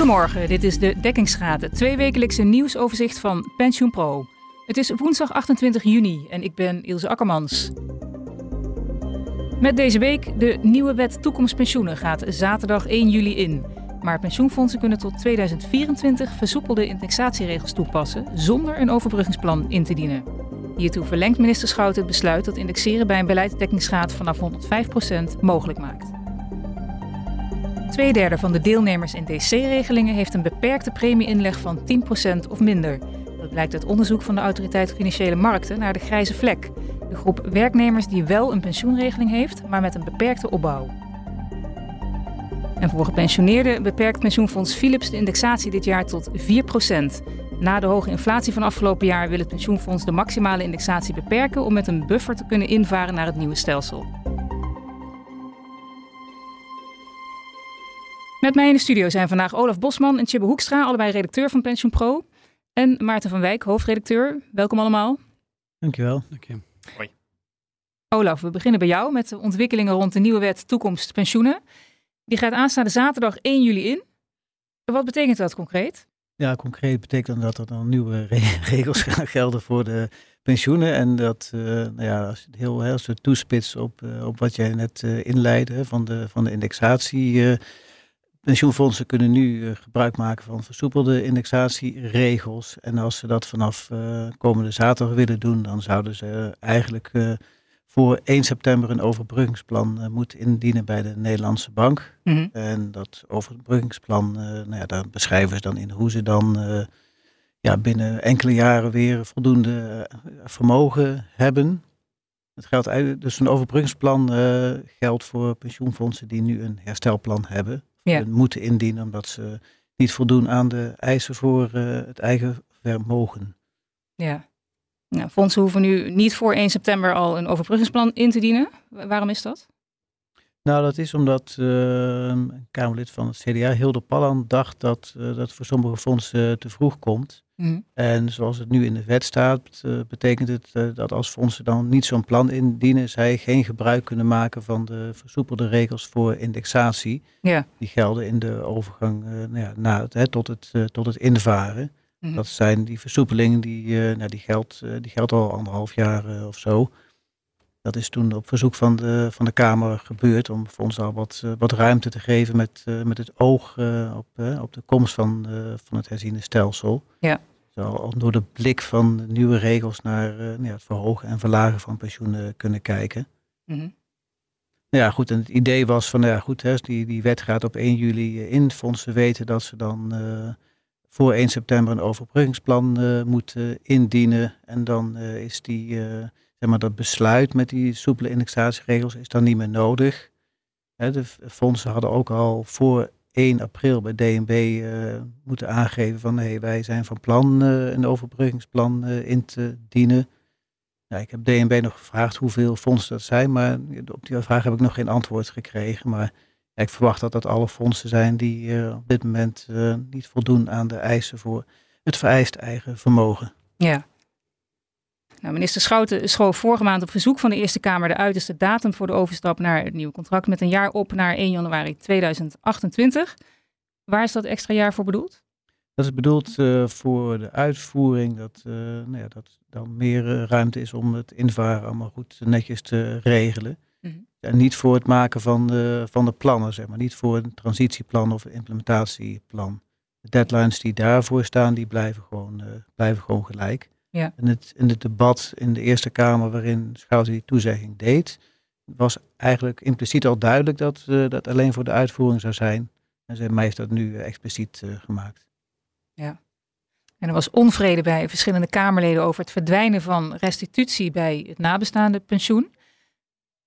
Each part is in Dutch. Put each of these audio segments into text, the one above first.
Goedemorgen, dit is de Dekkingsgraad, het tweewekelijkse nieuwsoverzicht van PensioenPro. Het is woensdag 28 juni en ik ben Ilse Akkermans. Met deze week de nieuwe wet toekomstpensioenen gaat zaterdag 1 juli in. Maar pensioenfondsen kunnen tot 2024 versoepelde indexatieregels toepassen zonder een overbruggingsplan in te dienen. Hiertoe verlengt minister Schouten het besluit dat indexeren bij een beleidsdekkingsgraad vanaf 105% mogelijk maakt. Tweederde van de deelnemers in DC-regelingen heeft een beperkte premieinleg van 10% of minder. Dat blijkt uit onderzoek van de Autoriteit Financiële Markten naar de grijze vlek. De groep werknemers die wel een pensioenregeling heeft, maar met een beperkte opbouw. En voor gepensioneerden beperkt pensioenfonds Philips de indexatie dit jaar tot 4%. Na de hoge inflatie van afgelopen jaar wil het pensioenfonds de maximale indexatie beperken om met een buffer te kunnen invaren naar het nieuwe stelsel. Met mij in de studio zijn vandaag Olaf Bosman en Chibbe Hoekstra, allebei redacteur van Pensioen Pro. En Maarten van Wijk, hoofdredacteur. Welkom allemaal. Dankjewel. Dank je. Hoi. Olaf, we beginnen bij jou met de ontwikkelingen rond de nieuwe wet Toekomst Pensioenen. Die gaat aanstaande zaterdag 1 juli in. Wat betekent dat concreet? Ja, concreet betekent dat er dan nieuwe regels gaan gelden voor de pensioenen. En dat, uh, nou ja, als je het heel, heel toespits op, uh, op wat jij net uh, inleidde van de, van de indexatie Pensioenfondsen kunnen nu uh, gebruik maken van versoepelde indexatieregels. En als ze dat vanaf uh, komende zaterdag willen doen, dan zouden ze eigenlijk uh, voor 1 september een overbruggingsplan moeten indienen bij de Nederlandse Bank. Mm -hmm. En dat overbruggingsplan, nou ja, daar beschrijven ze dan in hoe ze dan ja, binnen enkele jaren weer voldoende vermogen hebben. Het geldt dus een overbruggingsplan geldt voor pensioenfondsen die nu een herstelplan hebben ja. moeten indienen omdat ze niet voldoen aan de eisen voor uh, het eigen vermogen. Ja. Nou, fondsen hoeven nu niet voor 1 september al een overbruggingsplan in te dienen. Waarom is dat? Nou, dat is omdat uh, een Kamerlid van het CDA, Hilde Palland, dacht dat uh, dat voor sommige fondsen te vroeg komt. Mm. En zoals het nu in de wet staat, uh, betekent het uh, dat als fondsen dan niet zo'n plan indienen, zij geen gebruik kunnen maken van de versoepelde regels voor indexatie. Ja. Die gelden in de overgang uh, nou ja, na het, hè, tot, het, tot het invaren. Mm. Dat zijn die versoepelingen, die, nou, die, geldt, die geldt al anderhalf jaar of zo. Dat is toen op verzoek van de, van de Kamer gebeurd om voor ons al wat, wat ruimte te geven met, met het oog op, op de komst van, van het herziene stelsel. Ja. Zo door de blik van de nieuwe regels naar uh, ja, het verhogen en verlagen van pensioenen kunnen kijken. Mm -hmm. Ja, goed. En het idee was van, ja, goed, hè, die, die wet gaat op 1 juli in. Fondsen weten dat ze dan uh, voor 1 september een overbruggingsplan uh, moeten indienen. En dan is die, zeg maar, dat besluit met die soepele indexatieregels is dan niet meer nodig. Hè, de fondsen hadden ook al voor 1 april bij DNB uh, moeten aangeven van hey, wij zijn van plan uh, een overbruggingsplan uh, in te dienen. Ik heb DNB nog gevraagd hoeveel fondsen dat zijn, maar op die vraag heb ik nog geen antwoord gekregen. Maar ik verwacht dat dat alle fondsen zijn die op dit moment niet voldoen aan de eisen voor het vereist eigen vermogen. Ja. Nou, minister Schouten schoof vorige maand op verzoek van de Eerste Kamer de uiterste datum voor de overstap naar het nieuwe contract met een jaar op naar 1 januari 2028. Waar is dat extra jaar voor bedoeld? Dat is bedoeld uh, voor de uitvoering, dat, uh, nou ja, dat dan meer uh, ruimte is om het invaren allemaal goed netjes te regelen. Mm -hmm. En niet voor het maken van de, van de plannen, zeg maar. Niet voor een transitieplan of een implementatieplan. De deadlines die daarvoor staan, die blijven gewoon, blijven gewoon gelijk. Ja. En het, in het debat in de Eerste Kamer waarin Schouten die toezegging deed, was eigenlijk impliciet al duidelijk dat uh, dat alleen voor de uitvoering zou zijn. En zij mij heeft dat nu uh, expliciet uh, gemaakt. Ja. En er was onvrede bij verschillende Kamerleden over het verdwijnen van restitutie bij het nabestaande pensioen.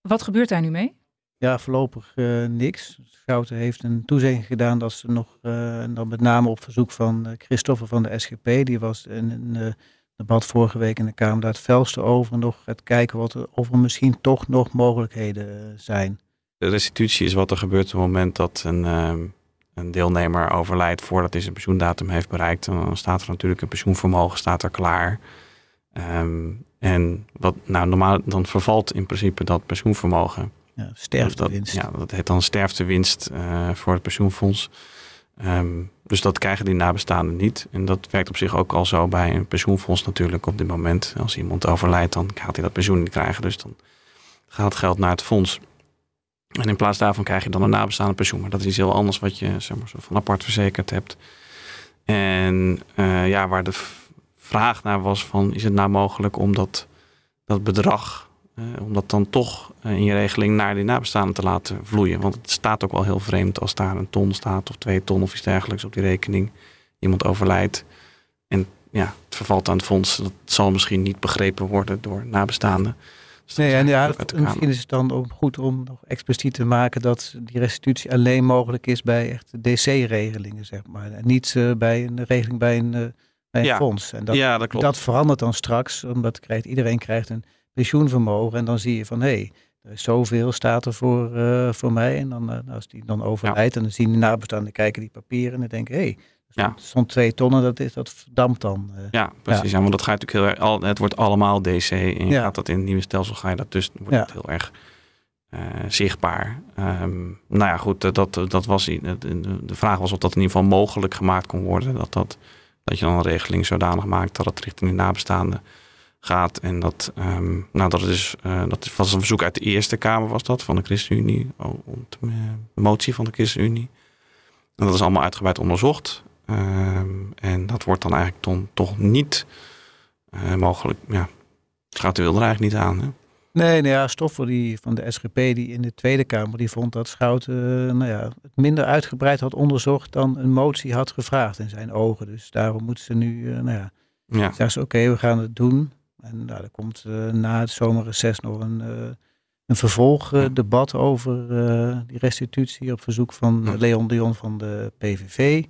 Wat gebeurt daar nu mee? Ja, voorlopig niks. Schouten heeft een toezegging gedaan dat ze nog, en dan met name op verzoek van Christoffer van de SGP, die was in een debat vorige week in de Kamer daar het felste over. Nog het kijken wat er, of er misschien toch nog mogelijkheden eh, zijn. De restitutie is wat er gebeurt op het moment dat een, um, een deelnemer overlijdt voordat hij zijn pensioendatum heeft bereikt. Dan staat er natuurlijk een pensioenvermogen staat er klaar. Um, en wat nou normaal, dan vervalt in principe dat pensioenvermogen. Ja, sterftewinst. Dat, ja, dat heet dan sterftewinst uh, voor het pensioenfonds. Um, dus dat krijgen die nabestaanden niet. En dat werkt op zich ook al zo bij een pensioenfonds natuurlijk op dit moment. Als iemand overlijdt, dan gaat hij dat pensioen niet krijgen. Dus dan gaat het geld naar het fonds. En in plaats daarvan krijg je dan een nabestaande pensioen. Maar dat is iets heel anders wat je zeg maar, zo van apart verzekerd hebt. En uh, ja, waar de vraag naar was van... is het nou mogelijk om dat, dat bedrag... Uh, om dat dan toch uh, in je regeling naar die nabestaanden te laten vloeien. Want het staat ook wel heel vreemd als daar een ton staat... of twee ton of iets dergelijks op die rekening. Iemand overlijdt. En ja, het vervalt aan het fonds. Dat zal misschien niet begrepen worden door nabestaanden. Dus nee, en ja, misschien is het dan goed om nog expliciet te maken dat die restitutie alleen mogelijk is bij echt DC-regelingen, zeg maar. En niet uh, bij een regeling bij een, uh, bij een ja. fonds. En dat, ja, dat klopt. Dat verandert dan straks, omdat krijgt, iedereen krijgt een pensioenvermogen. En dan zie je van, hé, hey, er is zoveel staat er voor, uh, voor mij. En dan, als die dan overlijdt, ja. en dan zien de nabestaanden kijken die papieren en denken, hé, hey, ja. stond twee tonnen, dat, is, dat verdampt dan. Uh, ja, precies. Ja. want dat gaat natuurlijk heel erg, al, het wordt allemaal DC en je ja. gaat dat in het nieuwe stelsel, ga je dat dus, wordt het heel erg uh, zichtbaar. Um, nou ja, goed, dat, dat was, de, de vraag was of dat in ieder geval mogelijk gemaakt kon worden. Dat, dat, dat je dan een regeling zodanig maakt dat het richting de nabestaanden gaat. En dat, um, nou, dat, is, uh, dat was een verzoek uit de Eerste Kamer, was dat, van de ChristenUnie, oh, de motie van de ChristenUnie. En dat is allemaal uitgebreid onderzocht. Um, en dat wordt dan eigenlijk ton, toch niet uh, mogelijk. Ja, het gaat de wilde eigenlijk niet aan. Hè? Nee, nou ja, Stoffel die, van de SGP die in de Tweede Kamer die vond dat Schouten uh, nou ja, het minder uitgebreid had onderzocht dan een motie had gevraagd in zijn ogen. Dus daarom moeten ze nu, uh, nou ja, ja. zeggen ze oké, okay, we gaan het doen. En nou, er komt na het zomerreces nog een, een vervolgdebat over die restitutie op verzoek van. Leon Dion van de PVV.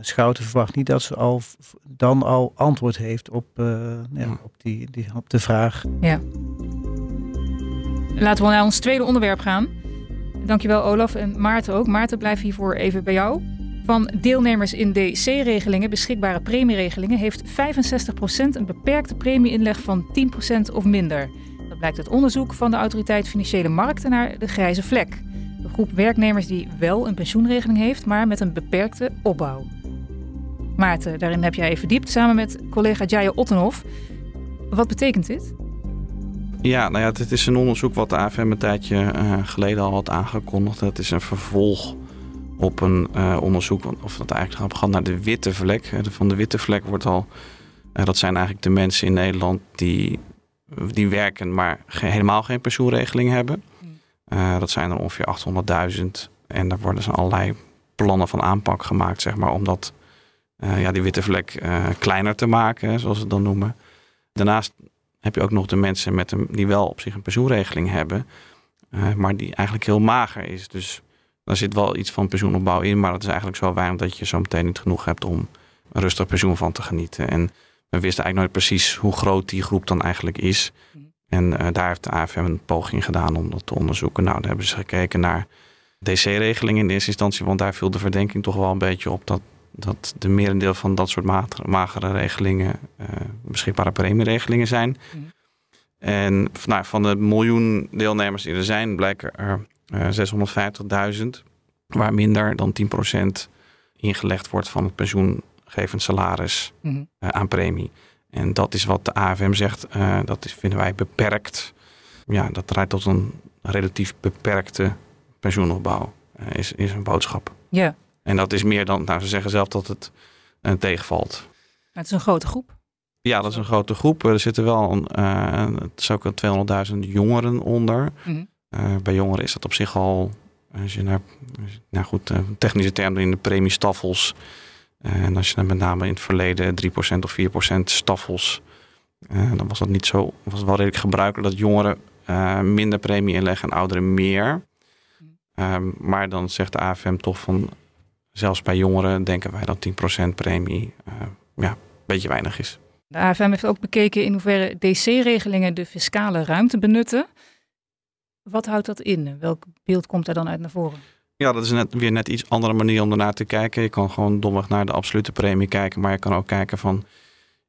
Schouten verwacht niet dat ze al dan al antwoord heeft op, uh, ja, op, die, die, op de vraag. Ja. Laten we naar ons tweede onderwerp gaan. Dankjewel Olaf en Maarten ook. Maarten, blijf hiervoor even bij jou. Van deelnemers in DC-regelingen, beschikbare premieregelingen, heeft 65% een beperkte premieinleg van 10% of minder. Dat blijkt uit onderzoek van de Autoriteit Financiële Markten naar de grijze vlek. De groep werknemers die wel een pensioenregeling heeft, maar met een beperkte opbouw. Maarten, daarin heb jij verdiept samen met collega Jaya Ottenhoff. Wat betekent dit? Ja, nou ja, dit is een onderzoek wat de AFM een tijdje uh, geleden al had aangekondigd. Het is een vervolg op een uh, onderzoek, of dat eigenlijk gaat naar de witte vlek. Van de witte vlek wordt al, uh, dat zijn eigenlijk de mensen in Nederland die, die werken, maar geen, helemaal geen pensioenregeling hebben. Hmm. dat zijn er ongeveer 800.000. En daar worden dus allerlei plannen van aanpak gemaakt, zeg maar, om dat ja, die witte vlek kleiner te maken, zoals ze het dan noemen. Daarnaast heb je ook nog de mensen met een, die wel op zich een pensioenregeling hebben, maar die eigenlijk heel mager is. Dus daar zit wel iets van pensioenopbouw in, maar dat is eigenlijk zo weinig dat je zo meteen niet genoeg hebt om een rustig pensioen van te genieten. En we wisten eigenlijk nooit precies hoe groot die groep dan eigenlijk is. En daar heeft de AFM een poging gedaan om dat te onderzoeken. Nou, daar hebben ze gekeken naar DC-regelingen in eerste instantie, want daar viel de verdenking toch wel een beetje op dat dat de merendeel van dat soort magere regelingen uh, beschikbare premieregelingen zijn. Mm. En nou, van de miljoen deelnemers die er zijn, blijken er 650.000, waar minder dan 10% ingelegd wordt van het pensioengevend salaris mm. uh, aan premie. En dat is wat de AFM zegt, uh, dat is, vinden wij beperkt. Ja, dat draait tot een relatief beperkte pensioenopbouw, is, is een boodschap. Ja. En dat is meer dan, nou ze zeggen zelf dat het tegenvalt. Maar het is een grote groep. Ja, dat is een grote groep. Er zitten wel, een, uh, het is ook 200.000 jongeren onder. Mm -hmm. Uh, bij jongeren is dat op zich al, als je naar, nou goed, technische termen in de premiestaffels. en als je dan met name in het verleden 3% of 4% staffels, dan was dat niet zo, was wel redelijk gebruikelijk dat jongeren minder premie inleggen en ouderen meer. Um, maar dan zegt de AFM toch van zelfs bij jongeren denken wij dat 10% premie ja, een beetje weinig is. De AFM heeft ook bekeken in hoeverre DC-regelingen de fiscale ruimte benutten. Wat houdt dat in? Welk beeld komt daar dan uit naar voren? Ja, dat is net, weer net iets andere manier om ernaar te kijken. Je kan gewoon domweg naar de absolute premie kijken, maar je kan ook kijken van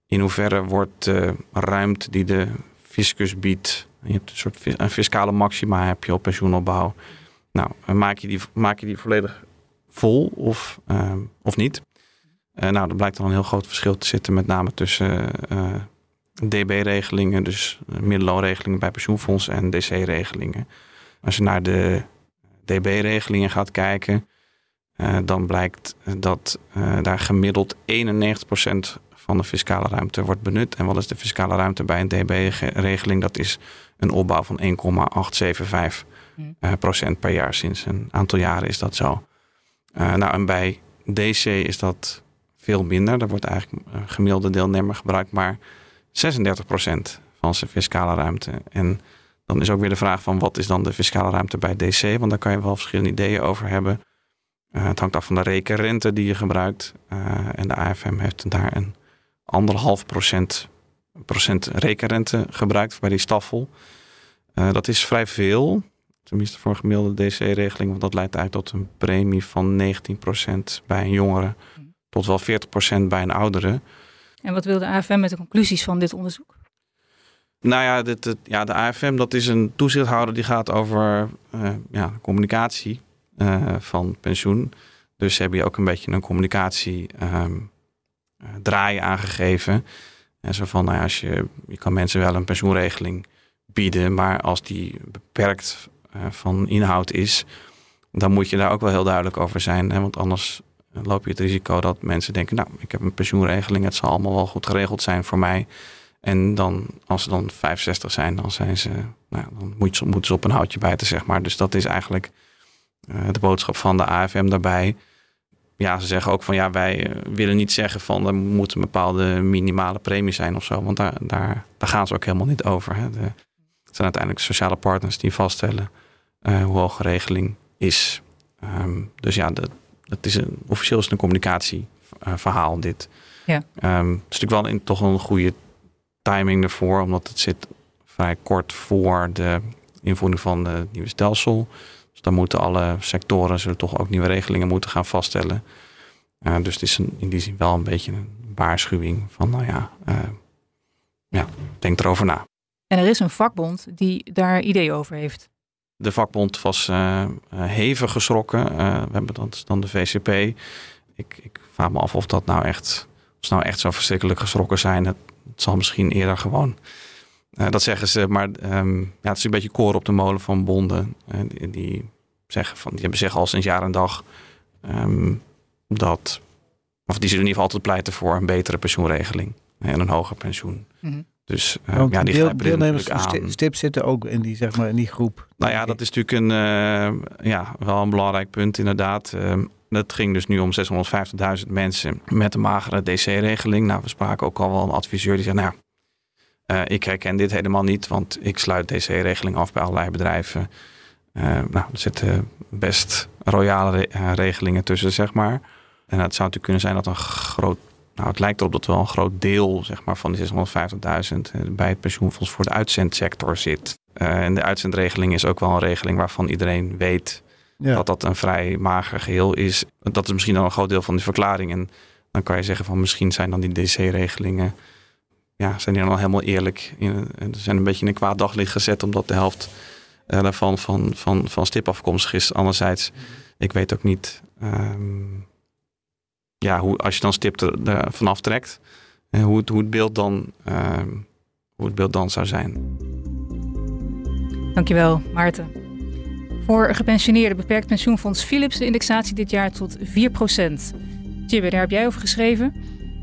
in hoeverre wordt de ruimte die de fiscus biedt. Je hebt een soort een fiscale maxima heb je op pensioenopbouw. Nou, maak je die, maak je die volledig vol of, of niet. nou, er blijkt dan een heel groot verschil te zitten, met name tussen DB-regelingen, dus middelloonregelingen bij pensioenfondsen en DC-regelingen. Als je naar de DB-regelingen gaat kijken, uh, dan blijkt dat uh, daar gemiddeld 91% van de fiscale ruimte wordt benut. En wat is de fiscale ruimte bij een DB-regeling? Dat is een opbouw van 1,875 hmm. uh, procent per jaar. Sinds een aantal jaren is dat zo. nou, en bij DC is dat veel minder. Daar wordt eigenlijk gemiddelde deelnemer gebruikt, maar 36 procent van zijn fiscale ruimte. En dan is ook weer de vraag van wat is dan de fiscale ruimte bij DC? Want daar kan je wel verschillende ideeën over hebben. Uh, het hangt af van de rekenrente die je gebruikt. Uh, en de AFM heeft daar een anderhalf procent, procent rekenrente gebruikt bij die staffel. Uh, dat is vrij veel, tenminste voor een gemiddelde DC-regeling, want dat leidt eigenlijk tot een premie van 19% bij een jongere, tot wel 40% bij een oudere. En wat wil de AFM met de conclusies van dit onderzoek? Nou ja, dit, ja, de AFM dat is een toezichthouder die gaat over uh, ja, communicatie uh, van pensioen. Dus hebben je ook een beetje een communicatie um, draai aangegeven. En zo van, nou ja, als je, je kan mensen wel een pensioenregeling bieden, maar als die beperkt van inhoud is, dan moet je daar ook wel heel duidelijk over zijn. Hè? Want anders loop je het risico dat mensen denken, nou, ik heb een pensioenregeling, het zal allemaal wel goed geregeld zijn voor mij. En dan, als ze dan 65 zijn, dan zijn ze, nou, dan moet, moeten ze op een houtje bijten, zeg maar. Dus dat is eigenlijk uh, de boodschap van de AFM daarbij. Ja, ze zeggen ook van ja, wij eh, willen niet zeggen van er moet een bepaalde minimale premie zijn of zo. Want daar, daar, gaan ze ook helemaal niet over. Hè. De, het zijn uiteindelijk sociale partners die vaststellen uh, hoe hoog een regeling is. Um, dus ja, dat, dat is een, officieel is het een communicatieverhaal dit. Ja. Um, het is natuurlijk wel in, toch een goede timing ervoor, omdat het zit vrij kort voor de invoering van het nieuwe stelsel. Dus dan moeten alle sectoren zullen toch ook nieuwe regelingen moeten gaan vaststellen. Uh, dus het is een, in die zin wel een beetje een waarschuwing van, nou ja, uh, ja, denk erover na. En er is een vakbond die daar idee over heeft. De vakbond was uh, hevig geschrokken. we hebben dan, dan de VCP. Ik, ik vraag me af of dat nou echt, of ze nou echt zo verschrikkelijk geschrokken zijn. Het, zal misschien eerder gewoon. Dat zeggen ze, maar um, ja, het is een beetje koor op de molen van bonden. Die, zeggen van, die hebben zeggen al sinds jaar en dag um, dat, of die zullen in ieder geval altijd pleiten voor een betere pensioenregeling en een hoger pensioen. Mm. Dus uh, ja, die deel, deelnemers van STIP zitten ook in die, zeg maar, in die groep. Nou ja, dat is natuurlijk een, ja, wel een belangrijk punt inderdaad. Um, dat ging dus nu om 650.000 mensen met een magere DC-regeling. Nou, we spraken ook al wel een adviseur die zei, nou uh, ik herken dit helemaal niet, want ik sluit DC-regeling af bij allerlei bedrijven. Uh, nou, er zitten best royale re uh, regelingen tussen, zeg maar. En het zou natuurlijk kunnen zijn dat een groot, nou het lijkt erop dat wel een groot deel zeg maar, van die 650.000 bij het pensioenfonds voor de uitzendsector zit. en de uitzendregeling is ook wel een regeling waarvan iedereen weet ja. Dat dat een vrij mager geheel is. Dat is misschien dan een groot deel van de verklaring. En dan kan je zeggen van misschien zijn dan die DC-regelingen... Ja, zijn die dan al helemaal eerlijk. In, zijn een beetje in een kwaad daglicht gezet... omdat de helft uh, daarvan van, van, van stip afkomstig is. Anderzijds, ik weet ook niet... Um, ja, hoe, als je dan stip er, er vanaf trekt... Hoe, het, hoe, het beeld dan, uh, hoe het beeld dan zou zijn. Dankjewel, Maarten. Voor gepensioneerde beperkt pensioenfonds Philips de indexatie dit jaar tot 4%. Jibbe, daar heb jij over geschreven.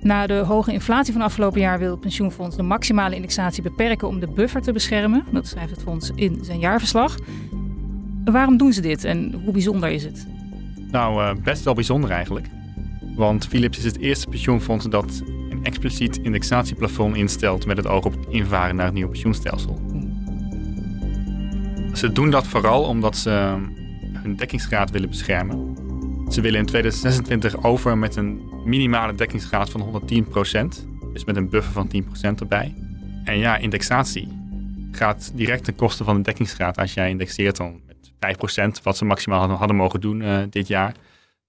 Na de hoge inflatie van afgelopen jaar wil het pensioenfonds de maximale indexatie beperken om de buffer te beschermen. Dat schrijft het fonds in zijn jaarverslag. Waarom doen ze dit en hoe bijzonder is het? Nou, uh, best wel bijzonder eigenlijk. Want Philips is het eerste pensioenfonds dat een expliciet indexatieplafond instelt met het oog op het invaren naar het nieuwe pensioenstelsel. Ze doen dat vooral omdat ze hun dekkingsgraad willen beschermen. Ze willen in 2026 over met een minimale dekkingsgraad van 110%. Dus met een buffer van 10% erbij. En ja, indexatie gaat direct ten koste van de dekkingsgraad. Als jij indexeert dan met 5%, wat ze maximaal hadden, mogen doen uh, dit jaar,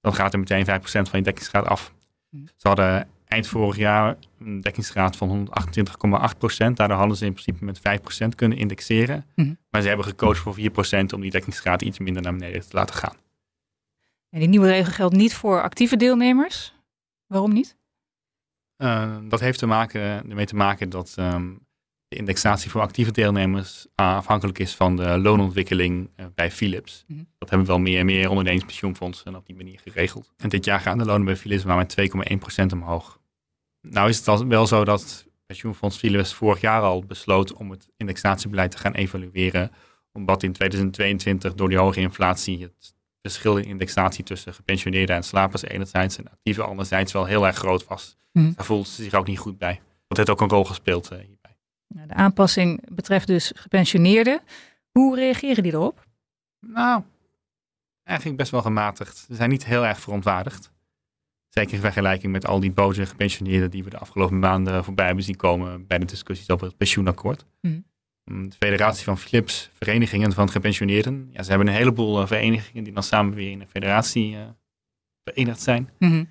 dan gaat er meteen 5% van je dekkingsgraad af. Mhm. Ze hadden eind vorig jaar een dekkingsgraad van 128,8 procent. Daardoor hadden ze in principe met 5 procent kunnen indexeren. Mhm. Maar ze hebben gekozen voor 4 procent om die dekkingsgraad iets minder naar beneden te laten gaan. En die nieuwe regel geldt niet voor actieve deelnemers. Waarom niet? Uh, dat heeft te maken, ermee te maken dat um, de indexatie voor actieve deelnemers afhankelijk is van de loonontwikkeling uh, bij Philips. Mm -hmm. Dat hebben wel meer en meer ondernemingspensioenfondsen op die manier geregeld. En dit jaar gaan de lonen bij Philips maar met 2,1% omhoog. Nou is het wel zo dat pensioenfonds Philips vorig jaar al besloot om het indexatiebeleid te gaan evalueren. Omdat in 2022 door die hoge inflatie het verschil in indexatie tussen gepensioneerden en slapers enerzijds en actieven anderzijds wel heel erg groot was. Mm. Daar voelt ze zich ook niet goed bij. Dat heeft ook een rol gespeeld hierbij. De aanpassing betreft dus gepensioneerden. Hoe reageren die erop? Nou, eigenlijk best wel gematigd. Ze zijn niet heel erg verontwaardigd. Zeker in vergelijking met al die boze gepensioneerden die we de afgelopen maanden voorbij hebben zien komen bij de discussies over het pensioenakkoord. Mm. De federatie van Philips, verenigingen van gepensioneerden. Ja, ze hebben een heleboel uh, verenigingen die dan samen weer in een federatie uh, verenigd zijn. Mm -hmm.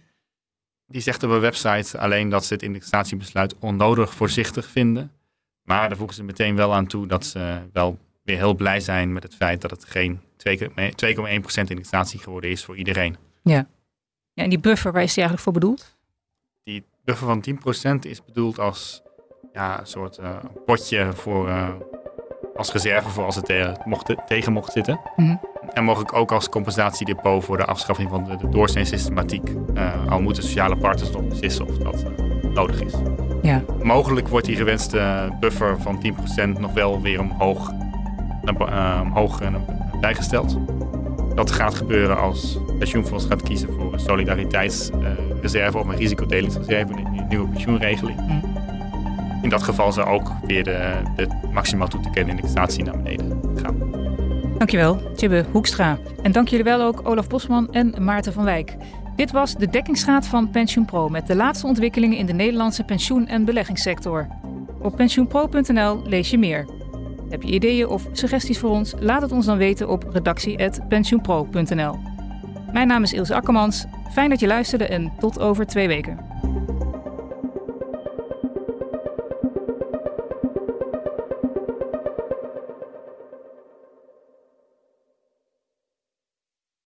Die zegt op een website alleen dat ze het indexatiebesluit onnodig voorzichtig vinden. Maar daar voegen ze meteen wel aan toe dat ze wel weer heel blij zijn met het feit dat het geen 2,1% indexatie geworden is voor iedereen. Ja. ja, en die buffer, waar is die eigenlijk voor bedoeld? Die buffer van 10% is bedoeld als ja, een soort uh, potje voor, uh, als reserve voor als het te, mocht, tegen mocht zitten. Mm -hmm. En mogelijk ook als compensatiedepot voor de afschaffing van de, de doorsneesystematiek. Uh, al moeten sociale partners nog beslissen of dat nodig is. Ja. Mogelijk wordt die gewenste buffer van 10% nog wel weer omhoog, omhoog bijgesteld. Dat gaat gebeuren als pensioenfonds gaat kiezen voor een solidariteitsreserve of een risicodelingsreserve in de nieuwe pensioenregeling. Mm. In dat geval zou ook weer de, de maximaal toe te kennen indexatie naar beneden gaan. Dankjewel, Tjibbe Hoekstra. En dank jullie wel ook Olaf Bosman en Maarten van Wijk. Dit was de dekkingsgraad van PensioenPro met de laatste ontwikkelingen in de Nederlandse pensioen- en beleggingssector. Op pensioenpro.nl lees je meer. Heb je ideeën of suggesties voor ons? Laat het ons dan weten op redactie.pensioenpro.nl. Mijn naam is Ilse Akkermans. Fijn dat je luisterde en tot over twee weken.